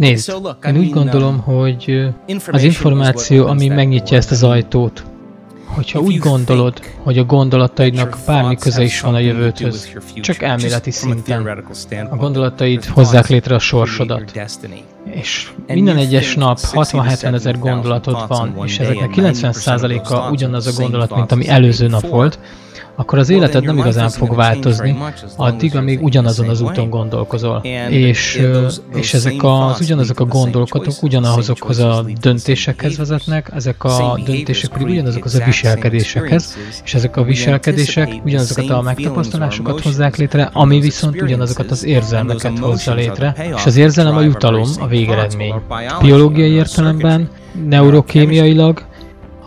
Nézd, én úgy gondolom, hogy az információ, ami megnyitja ezt az ajtót, hogyha úgy gondolod, hogy a gondolataidnak bármi köze is van a jövőthöz, csak elméleti szinten, a gondolataid hozzák létre a sorsodat. És minden egyes nap 60-70 ezer gondolatod van, és ezeknek 90%-a ugyanaz a gondolat, mint ami előző nap volt, akkor az életed nem igazán fog változni, addig, amíg ugyanazon az úton gondolkozol. És, és ezek az ugyanazok a gondolkodók ugyanazokhoz a döntésekhez vezetnek, ezek a döntések pedig ugyanazokhoz a viselkedésekhez, és ezek a viselkedések ugyanazokat a megtapasztalásokat hozzák létre, ami viszont ugyanazokat az érzelmeket hozza létre, és az érzelem a jutalom, a végeredmény. Biológiai értelemben, neurokémiailag,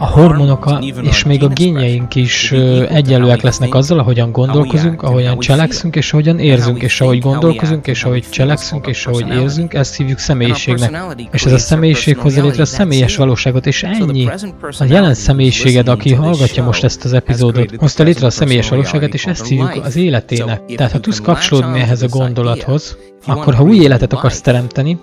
a hormonok és még a génjeink is egyenlőek lesznek azzal, ahogyan gondolkozunk, ahogyan cselekszünk, és ahogyan érzünk, és ahogy gondolkozunk, és ahogy cselekszünk, és ahogy érzünk, ezt hívjuk személyiségnek. És ez a személyiség hozza létre személyes valóságot, és ennyi. A jelen személyiséged, aki hallgatja most ezt az epizódot, hozta létre a személyes valóságot, és ezt hívjuk az életének. Tehát ha tudsz kapcsolódni ehhez a gondolathoz, akkor ha új életet akarsz teremteni,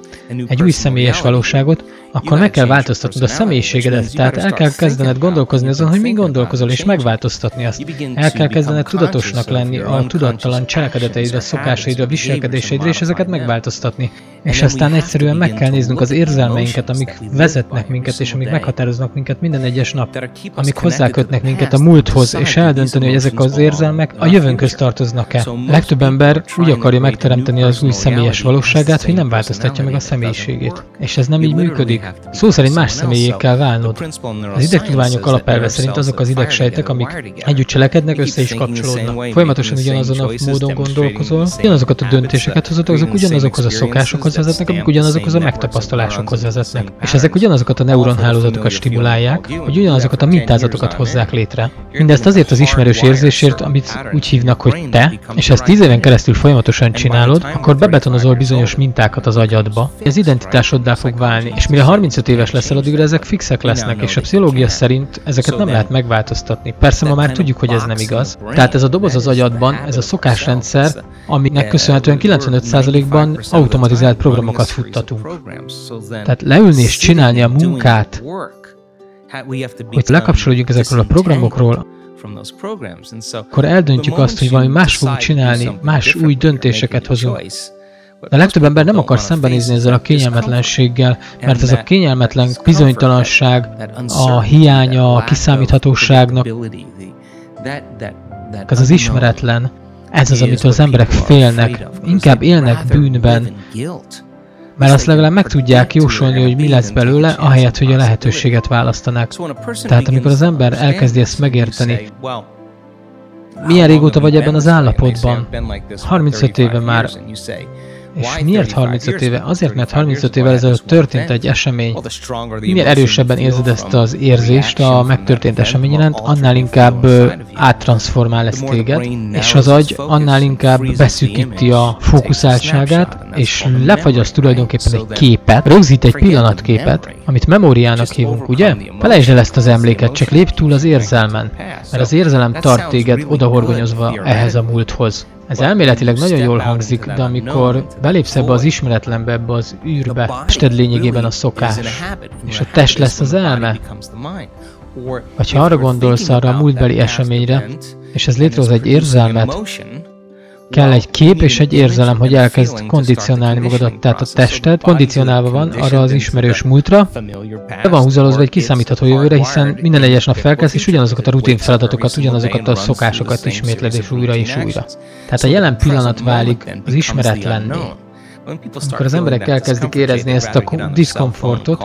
egy új személyes valóságot, akkor meg kell változtatnod a személyiségedet, tehát el kell kezdened gondolkozni azon, hogy mi gondolkozol, és megváltoztatni azt. El kell kezdened tudatosnak lenni a tudattalan cselekedeteidre, szokásaidra, viselkedéseidre, és ezeket megváltoztatni. És aztán egyszerűen meg kell néznünk az érzelmeinket, amik vezetnek minket, és amik meghatároznak minket minden egyes nap, amik hozzákötnek minket a múlthoz, és eldönteni, hogy ezek az érzelmek a jövőnkhöz tartoznak-e. Legtöbb ember úgy akarja megteremteni az új személyes valóságát, hogy nem változtatja meg a személyiségét. És ez nem így működik. Szó szerint más személyé kell válnod. Az idegtudományok alapelve szerint azok az idegsejtek, amik együtt cselekednek, össze is kapcsolódnak. Folyamatosan ugyanazon a módon gondolkozol, ugyanazokat a döntéseket hozod, azok ugyanazokhoz a szokásokhoz vezetnek, amik ugyanazokhoz a megtapasztalásokhoz vezetnek. És ezek ugyanazokat a neuronhálózatokat stimulálják, hogy ugyanazokat a mintázatokat hozzák létre. Mindezt azért az ismerős érzésért, amit úgy hívnak, hogy te, és ezt tíz éven keresztül folyamatosan csinálod, akkor bebetonozol bizonyos mintákat az agyadba, ez identitásoddá fog válni, és mire 35 éves leszel, addigra ezek fixek lesznek, és a pszichológia szerint ezeket nem lehet megváltoztatni. Persze ma már tudjuk, hogy ez nem igaz. Tehát ez a doboz az agyadban, ez a szokásrendszer, aminek köszönhetően 95%-ban automatizált programokat futtatunk. Tehát leülni és csinálni a munkát, hogy lekapcsolódjunk ezekről a programokról, akkor eldöntjük azt, hogy valami más fogunk csinálni, más új döntéseket hozunk. De a legtöbb ember nem akar szembenézni ezzel a kényelmetlenséggel, mert ez a kényelmetlen bizonytalanság, a hiánya a kiszámíthatóságnak, ez az ismeretlen, ez az, amitől az emberek félnek, inkább élnek bűnben, mert azt legalább meg tudják jósolni, hogy mi lesz belőle, ahelyett, hogy a lehetőséget választanák. Tehát amikor az ember elkezdi ezt megérteni, milyen régóta vagy ebben az állapotban? 35 éve már. És miért 35 éve? Azért, mert 35 évvel ezelőtt történt egy esemény. Minél erősebben érzed ezt az érzést a megtörtént esemény iránt, annál inkább áttransformál ez téged, és az agy annál inkább beszűkíti a fókuszáltságát, és lefagyaszt tulajdonképpen egy képet, rögzít egy pillanatképet, amit memóriának hívunk, ugye? Felejtsd el ezt az emléket, csak lépj túl az érzelmen, mert az érzelem tart téged odahorgonyozva ehhez a múlthoz. Ez elméletileg nagyon jól hangzik, de amikor belépsz ebbe az ismeretlenbe, ebbe az űrbe, tested lényegében a szokás, és a test lesz az elme. Vagy ha arra gondolsz arra a múltbeli eseményre, és ez létrehoz egy érzelmet, kell egy kép és egy érzelem, hogy elkezd kondicionálni magadat, tehát a tested kondicionálva van arra az ismerős múltra, be van húzalozva egy kiszámítható jövőre, hiszen minden egyes nap felkelsz, és ugyanazokat a rutin feladatokat, ugyanazokat a szokásokat ismétled és újra és újra. Tehát a jelen pillanat válik az ismeretlenné. Amikor az emberek elkezdik érezni ezt a diszkomfortot,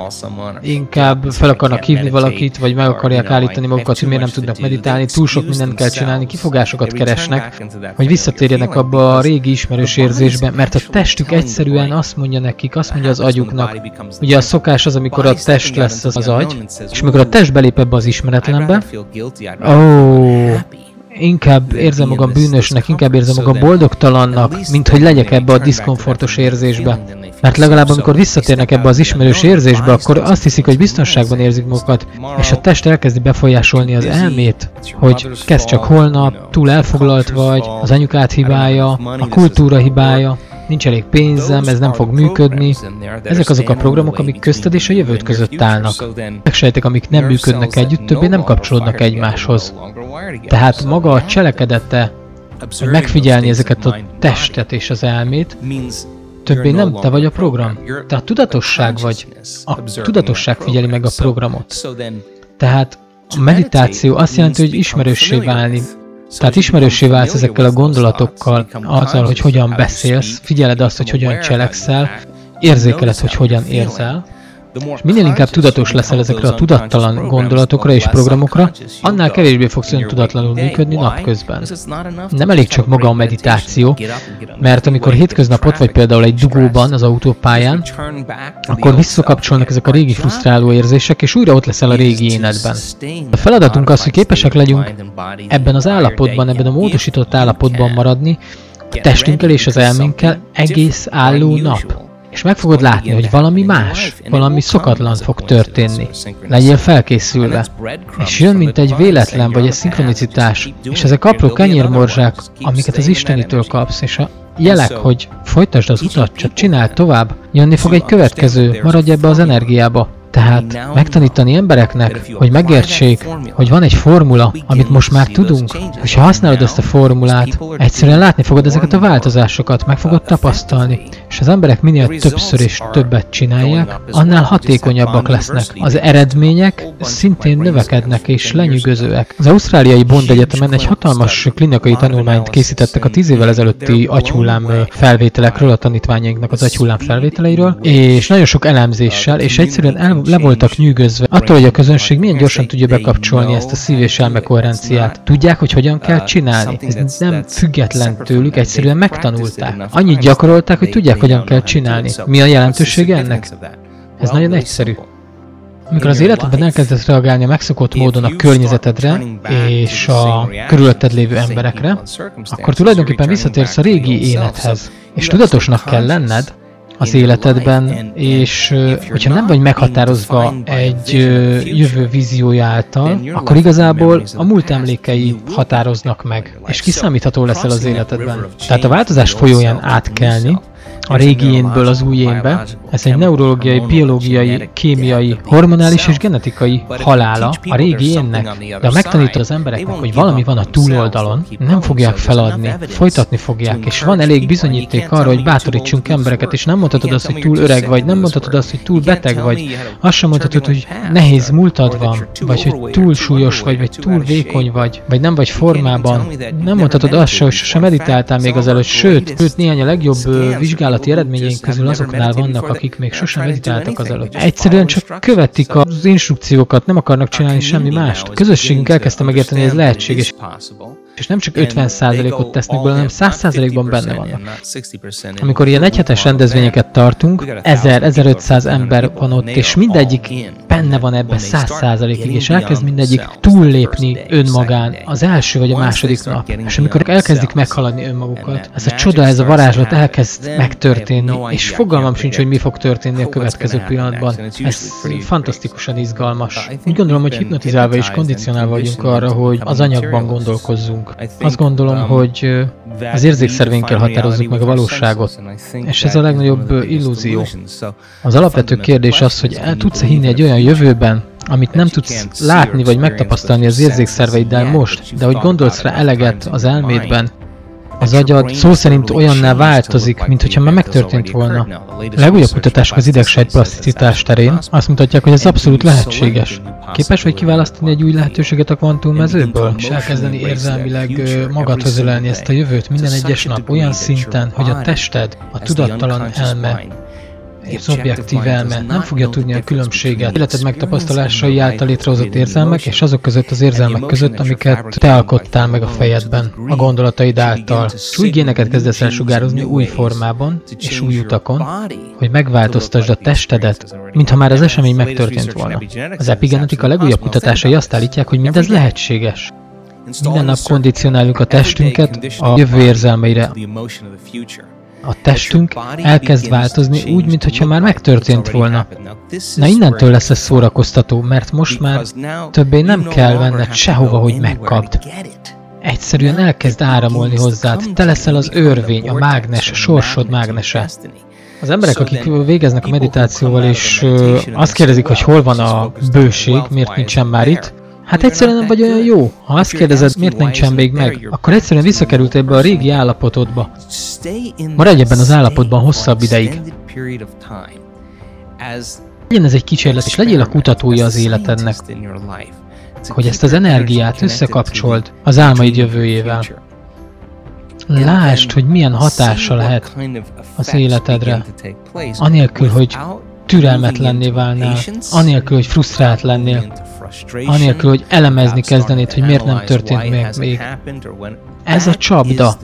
inkább fel akarnak hívni valakit, vagy meg akarják állítani magukat, hogy miért nem tudnak meditálni, túl sok mindent kell csinálni, kifogásokat keresnek, hogy visszatérjenek abba a régi ismerős érzésbe, mert a testük egyszerűen azt mondja nekik, azt mondja az agyuknak, ugye a szokás az, amikor a test lesz az agy, és amikor a test belép ebbe az ismeretlenbe, ó, oh, inkább érzem magam bűnösnek, inkább érzem magam boldogtalannak, mint hogy legyek ebbe a diszkomfortos érzésbe. Mert legalább amikor visszatérnek ebbe az ismerős érzésbe, akkor azt hiszik, hogy biztonságban érzik magukat, és a test elkezdi befolyásolni az elmét, hogy kezd csak holnap, túl elfoglalt vagy, az anyukát hibája, a kultúra hibája, nincs elég pénzem, ez nem fog működni. Ezek azok a programok, amik közted és a jövőt között állnak. Ezek sejtek, amik nem működnek együtt, többé nem kapcsolódnak egymáshoz. Tehát maga a cselekedete, hogy megfigyelni ezeket a testet és az elmét, többé nem te vagy a program. Te a tudatosság vagy. A tudatosság figyeli meg a programot. Tehát a meditáció azt jelenti, hogy ismerőssé válni. Tehát ismerőssé válsz ezekkel a gondolatokkal, azzal, hogy hogyan beszélsz, figyeled azt, hogy hogyan cselekszel, érzékeled, hogy hogyan érzel, és minél inkább tudatos leszel ezekre a tudattalan gondolatokra és programokra, annál kevésbé fogsz olyan tudatlanul működni napközben. Nem elég csak maga a meditáció, mert amikor hétköznap ott vagy például egy dugóban az autópályán, akkor visszakapcsolnak ezek a régi frusztráló érzések, és újra ott leszel a régi énedben. A feladatunk az, hogy képesek legyünk ebben az állapotban, ebben a módosított állapotban maradni, a testünkkel és az elménkkel egész álló nap és meg fogod látni, hogy valami más, valami szokatlan fog történni. Legyél felkészülve. És jön, mint egy véletlen vagy egy szinkronicitás, és ezek apró kenyérmorzsák, amiket az Istenitől kapsz, és a jelek, hogy folytasd az utat, csak csináld tovább, jönni fog egy következő, maradj ebbe az energiába. Tehát megtanítani embereknek, hogy megértsék, hogy van egy formula, amit most már tudunk, és ha használod ezt a formulát, egyszerűen látni fogod ezeket a változásokat, meg fogod tapasztalni, és az emberek minél többször és többet csinálják, annál hatékonyabbak lesznek. Az eredmények szintén növekednek és lenyűgözőek. Az ausztráliai Bond Egyetemen egy hatalmas klinikai tanulmányt készítettek a tíz évvel ezelőtti agyhullám felvételekről, a tanítványainknak az agyhullám felvételeiről, és nagyon sok elemzéssel, és egyszerűen el le voltak nyűgözve. Attól, hogy a közönség milyen gyorsan tudja bekapcsolni ezt a szív- és elmekoherenciát. Tudják, hogy hogyan kell csinálni. Ez nem független tőlük, egyszerűen megtanulták. Annyit gyakorolták, hogy tudják, hogyan kell csinálni. Mi a jelentősége ennek? Ez nagyon egyszerű. Amikor az életedben elkezdesz reagálni a megszokott módon a környezetedre és a körülötted lévő emberekre, akkor tulajdonképpen visszatérsz a régi élethez. És tudatosnak kell lenned, az életedben, és hogyha nem vagy meghatározva egy jövő víziója által, akkor igazából a múlt emlékei határoznak meg, és kiszámítható leszel az életedben. Tehát a változás folyóján átkelni, a régi énből az új énbe. Ez egy neurológiai, biológiai, kémiai, hormonális és genetikai halála a régi énnek. De ha megtanítod az embereknek, hogy valami van a túloldalon, nem fogják feladni, folytatni fogják, és van elég bizonyíték arra, hogy bátorítsunk embereket, és nem mondhatod azt, hogy túl öreg vagy, nem mondhatod azt, hogy túl beteg vagy, azt sem mondhatod, hogy nehéz múltad van, vagy hogy túl súlyos vagy, vagy túl vékony vagy, vagy nem vagy formában. Nem mondhatod azt se, hogy sosem meditáltál még az előtt, sőt, sőt néhány a legjobb vizsgálat vizsgálati eredményeink közül azoknál vannak, akik még sosem meditáltak az előtt. Egyszerűen csak követik az instrukciókat, nem akarnak csinálni semmi mást. Közösségünk elkezdte megérteni, hogy ez lehetséges. És nem csak 50%-ot tesznek bele, hanem 100%-ban benne vannak. Amikor ilyen egyhetes rendezvényeket tartunk, 1000-1500 ember van ott, és mindegyik benne van ebben 100%-ig, és elkezd mindegyik túllépni önmagán az első vagy a második nap. És amikor elkezdik meghaladni önmagukat, ez a csoda, ez a varázslat elkezd megtörténni, és fogalmam sincs, hogy mi fog történni a következő pillanatban. Ez fantasztikusan izgalmas. Úgy gondolom, hogy hipnotizálva és kondicionálva vagyunk arra, hogy az anyagban gondolkozzunk vagyunk. Azt gondolom, um, hogy az érzékszervénkkel határozzuk meg a valóságot, és ez a legnagyobb illúzió. Az alapvető kérdés az, hogy el tudsz-e hinni egy olyan jövőben, amit nem tudsz látni vagy megtapasztalni az érzékszerveiddel most, de hogy gondolsz rá eleget az elmédben, az agyad szó szerint olyanná változik, mint hogyha már megtörtént volna. A legújabb kutatások az idegsejt plaszticitás terén azt mutatják, hogy ez abszolút lehetséges. Képes vagy kiválasztani egy új lehetőséget a kvantummezőből, és elkezdeni érzelmileg magadhoz ölelni ezt a jövőt minden egyes nap olyan szinten, hogy a tested, a tudattalan elme az objektív elme nem fogja tudni a különbséget életed megtapasztalásai által létrehozott érzelmek és azok között az érzelmek között, amiket te alkottál meg a fejedben, a gondolataid által. És új géneket kezdesz el sugározni új formában és új utakon, hogy megváltoztasd a testedet, mintha már az esemény megtörtént volna. Az epigenetika legújabb kutatásai azt állítják, hogy mindez lehetséges. Minden nap kondicionáljuk a testünket a jövő érzelmeire a testünk elkezd változni úgy, mintha már megtörtént volna. Na innentől lesz ez szórakoztató, mert most már többé nem kell venned sehova, hogy megkapd. egyszerűen elkezd áramolni hozzád. Te leszel az örvény, a mágnes, a sorsod mágnese. Az emberek, akik végeznek a meditációval, és azt kérdezik, hogy hol van a bőség, miért nincsen már itt, Hát egyszerűen nem vagy olyan jó. Ha azt kérdezed, miért nincsen még meg, akkor egyszerűen visszakerült ebbe a régi állapotodba. Maradj ebben az állapotban hosszabb ideig. Legyen ez egy kísérlet, és legyél a kutatója az életednek, hogy ezt az energiát összekapcsold az álmaid jövőjével. Lásd, hogy milyen hatása lehet az életedre, anélkül, hogy türelmetlenné válnál, anélkül, hogy frusztrált lennél, anélkül, hogy elemezni kezdenéd, hogy miért nem történt meg még. Ez a csapda,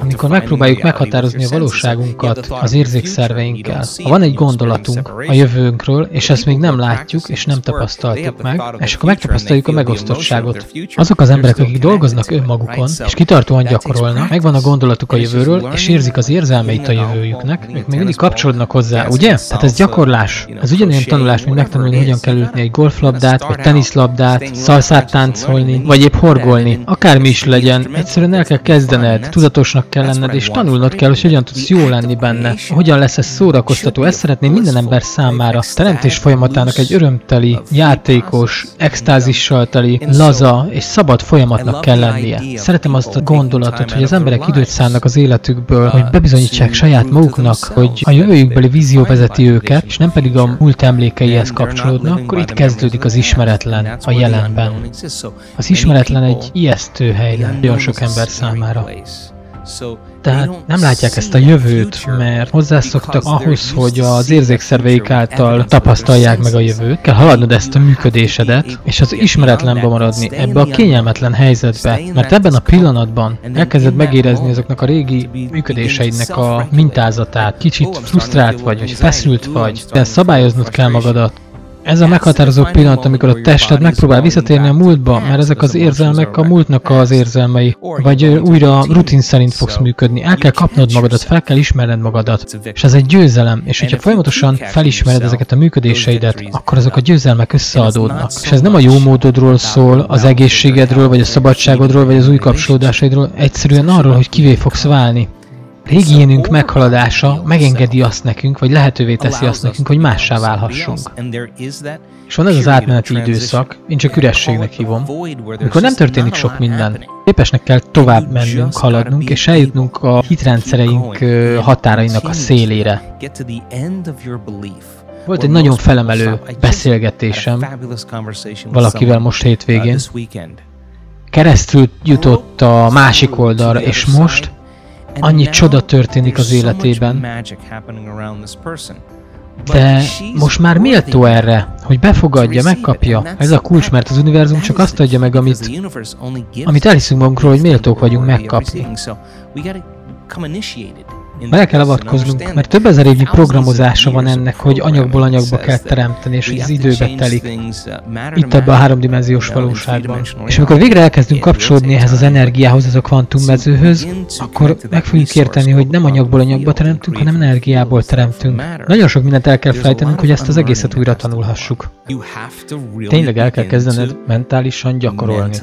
amikor megpróbáljuk meghatározni a valóságunkat az érzékszerveinkkel, ha van egy gondolatunk a jövőnkről, és ezt még nem látjuk, és nem tapasztaltuk meg, és akkor megtapasztaljuk a megosztottságot. Azok az emberek, akik dolgoznak önmagukon, és kitartóan gyakorolnak, megvan a gondolatuk a jövőről, és érzik az érzelmeit a jövőjüknek, ők még mindig kapcsolódnak hozzá, ugye? Tehát ez gyakorlás. Ez ugyanilyen tanulás, mint megtanulni, hogyan kell ütni egy golflabdát, vagy teniszlabdát, szalszát táncolni, vagy épp horgolni. Akármi is legyen, egyszerűen el kell kezdened, tudatosnak kell lenned, és tanulnod kell, hogy hogyan tudsz jó lenni benne. Hogyan lesz ez szórakoztató. Ezt szeretném minden ember számára. Teremtés folyamatának egy örömteli, játékos, extázissal teli, laza és szabad folyamatnak kell lennie. Szeretem azt a gondolatot, hogy az emberek időt szánnak az életükből, hogy bebizonyítsák saját maguknak, hogy a jövőjükbeli vízió vezeti őket, és nem pedig a múlt emlékeihez kapcsolódnak, akkor itt kezdődik az ismeretlen a jelenben. Az ismeretlen egy ijesztő hely nagyon sok ember számára. Tehát nem látják ezt a jövőt, mert hozzászoktak ahhoz, hogy az érzékszerveik által tapasztalják meg a jövőt, kell haladnod ezt a működésedet, és az ismeretlenbe maradni ebbe a kényelmetlen helyzetbe, mert ebben a pillanatban elkezded megérezni azoknak a régi működéseidnek a mintázatát, kicsit frusztrált vagy, vagy feszült vagy, de szabályoznod kell magadat, ez a meghatározó pillanat, amikor a tested megpróbál visszatérni a múltba, mert ezek az érzelmek a múltnak az érzelmei, vagy újra rutin szerint fogsz működni. El kell kapnod magadat, fel kell ismerned magadat, és ez egy győzelem, és hogyha folyamatosan felismered ezeket a működéseidet, akkor azok a győzelmek összeadódnak. És ez nem a jó módodról szól, az egészségedről, vagy a szabadságodról, vagy az új kapcsolódásaidról, egyszerűen arról, hogy kivé fogsz válni régiénünk meghaladása megengedi azt nekünk, vagy lehetővé teszi azt nekünk, hogy mássá válhassunk. És van ez az átmeneti időszak, én csak ürességnek hívom, amikor nem történik sok minden. Képesnek kell tovább mennünk, haladnunk, és eljutnunk a hitrendszereink határainak a szélére. Volt egy nagyon felemelő beszélgetésem valakivel most hétvégén. Keresztül jutott a másik oldalra, és most annyi csoda történik az életében. De most már méltó erre, hogy befogadja, megkapja. Ez a kulcs, mert az univerzum csak azt adja meg, amit, amit elhiszünk magunkról, hogy méltók vagyunk megkapni. Bele kell avatkoznunk, mert több ezer évnyi programozása van ennek, hogy anyagból anyagba kell teremteni, és hogy az időbe telik. Itt ebben a háromdimenziós valóságban. És amikor végre elkezdünk kapcsolódni ehhez az energiához, ez a kvantummezőhöz, akkor meg fogjuk érteni, hogy nem anyagból anyagba teremtünk, hanem energiából teremtünk. Nagyon sok mindent el kell fejtenünk, hogy ezt az egészet újra tanulhassuk. Tényleg el kell kezdened mentálisan gyakorolni.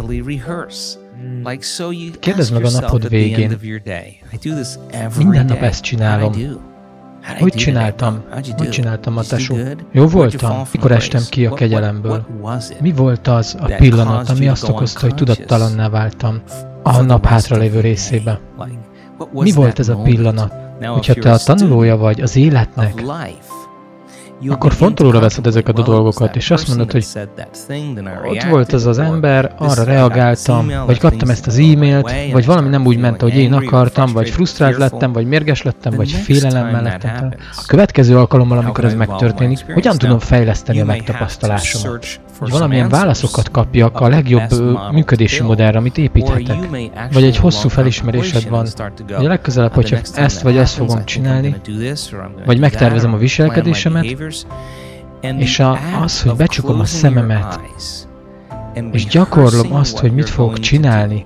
Kérdezd meg a napod végén. Minden nap ezt csinálom. Hogy csináltam? Hogy csináltam a tesó? Jó voltam? Mikor estem ki a kegyelemből? Mi volt az a pillanat, ami azt okozta, hogy tudattalanná váltam a nap hátralévő részébe? Mi volt ez a pillanat? Hogyha te a tanulója vagy az életnek, akkor fontolóra veszed ezeket a dolgokat, és azt mondod, hogy ott volt az az ember, arra reagáltam, vagy kaptam ezt az e-mailt, vagy valami nem úgy ment, ahogy én akartam, vagy frusztrált lettem, vagy mérges lettem, vagy félelemmel lettem. A következő alkalommal, amikor ez megtörténik, hogyan tudom fejleszteni a megtapasztalásomat? Hogy valamilyen válaszokat kapjak a legjobb működési modellre, amit építhetek. Vagy egy hosszú felismerésed van, hogy a legközelebb, hogyha ezt vagy ezt fogom csinálni, vagy megtervezem a viselkedésemet, és a, az, hogy becsukom a szememet, és gyakorlom azt, hogy mit fogok csinálni,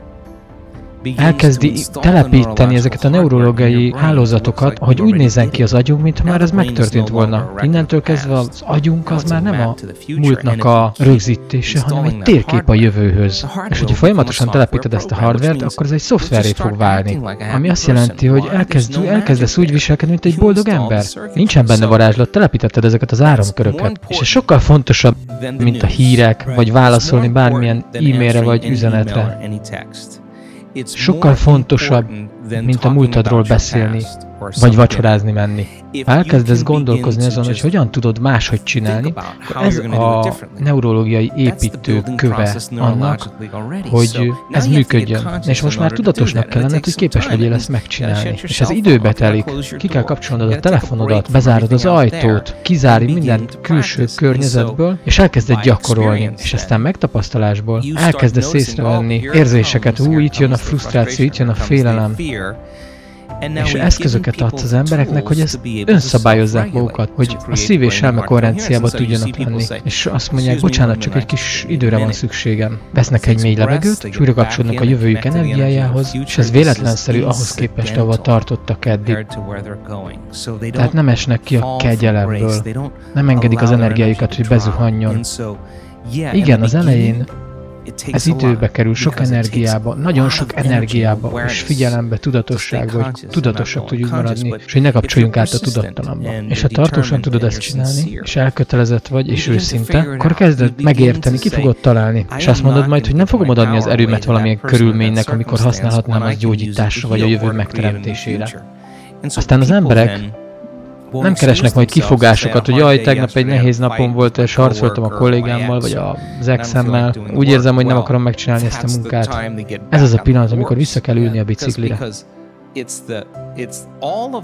elkezdi telepíteni ezeket a neurológiai hálózatokat, hogy úgy nézzen ki az agyunk, mintha már ez megtörtént volna. Innentől kezdve az agyunk az már nem a múltnak a rögzítése, hanem egy térkép a jövőhöz. És hogyha folyamatosan telepíted ezt a hardvert, akkor ez egy szoftverét fog válni. Ami azt jelenti, hogy elkezd, elkezdesz úgy viselkedni, mint egy boldog ember. Nincsen benne varázslat, telepítetted ezeket az áramköröket. És ez sokkal fontosabb, mint a hírek, vagy válaszolni bármilyen e-mailre vagy üzenetre sokkal fontosabb, mint a múltadról beszélni, vagy vacsorázni menni. Ha elkezdesz gondolkozni azon, hogy hogyan tudod máshogy csinálni, ez a neurológiai építő köve annak, hogy ez működjön. És most már tudatosnak kell lenned, hogy képes legyél ezt megcsinálni. És ez időbe telik. Ki kell kapcsolnod a telefonodat, bezárod az ajtót, kizárni minden külső környezetből, és elkezded gyakorolni. És aztán megtapasztalásból elkezdesz észrevenni érzéseket, ú, itt jön a frusztráció, itt jön a félelem, és eszközöket adsz az embereknek, hogy ezt önszabályozzák magukat, hogy a szív és elme koherenciába tudjanak lenni. És azt mondják, bocsánat, csak egy kis időre van szükségem. Vesznek egy mély levegőt, és újra kapcsolódnak a jövőjük energiájához, és ez véletlenszerű ahhoz képest, ahova tartottak eddig. Tehát nem esnek ki a kegyelemből, nem engedik az energiájukat, hogy bezuhanjon. Igen, az elején ez időbe kerül, sok energiába, nagyon sok energiába, és figyelembe, tudatosságba, hogy tudatosak tudjuk maradni, és hogy ne kapcsoljunk át a tudattalamba. És ha tartósan tudod ezt csinálni, és elkötelezett vagy, és őszinte, akkor kezded megérteni, ki fogod találni. És azt mondod majd, hogy nem fogom odaadni az erőmet valamilyen körülménynek, amikor használhatnám az gyógyításra, vagy a jövő megteremtésére. Aztán az emberek nem keresnek majd kifogásokat, hogy jaj, tegnap egy nehéz napom volt, és harcoltam a kollégámmal, vagy az exemmel. Úgy érzem, hogy nem akarom megcsinálni ezt a munkát. Ez az a pillanat, amikor vissza kell ülni a biciklire.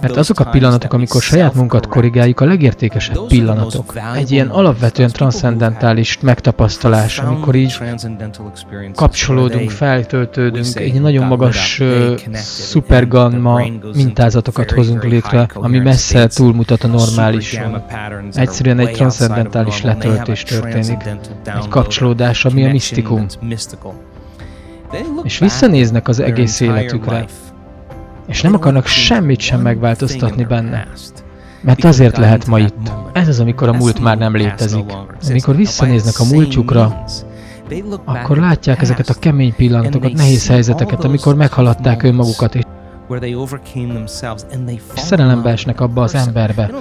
Mert azok a pillanatok, amikor saját munkat korrigáljuk, a legértékesebb pillanatok. Egy ilyen alapvetően transzcendentális megtapasztalás, amikor így kapcsolódunk, feltöltődünk, egy nagyon magas uh, szupergamma mintázatokat hozunk létre, ami messze túlmutat a normálison. Egyszerűen egy transzcendentális letöltés történik. Egy kapcsolódás, ami a misztikum. És visszanéznek az egész életükre és nem akarnak semmit sem megváltoztatni benne. Mert azért lehet ma itt. Ez az, amikor a múlt már nem létezik. Amikor visszanéznek a múltjukra, akkor látják ezeket a kemény pillanatokat, nehéz helyzeteket, amikor meghaladták önmagukat, és Szerelembe esnek abba az emberbe.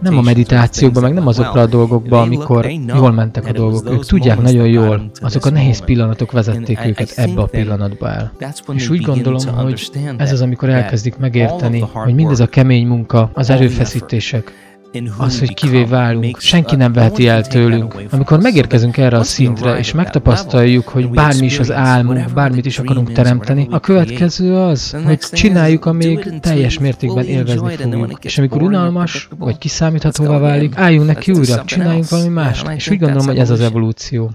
Nem a meditációkba, meg nem azokra a dolgokba, amikor jól mentek a dolgok. Ők tudják nagyon jól, azok a nehéz pillanatok vezették őket ebbe a pillanatba el. És úgy gondolom, hogy ez az, amikor elkezdik megérteni, hogy mindez a kemény munka, az erőfeszítések, az, hogy kivé válunk, senki nem veheti el tőlünk. Amikor megérkezünk erre a szintre, és megtapasztaljuk, hogy bármi is az álmunk, bármit is akarunk teremteni, a következő az, hogy csináljuk, amíg teljes mértékben élvezni fogunk. És amikor unalmas, vagy kiszámíthatóvá válik, álljunk neki újra, csináljunk valami más. És úgy gondolom, hogy ez az evolúció.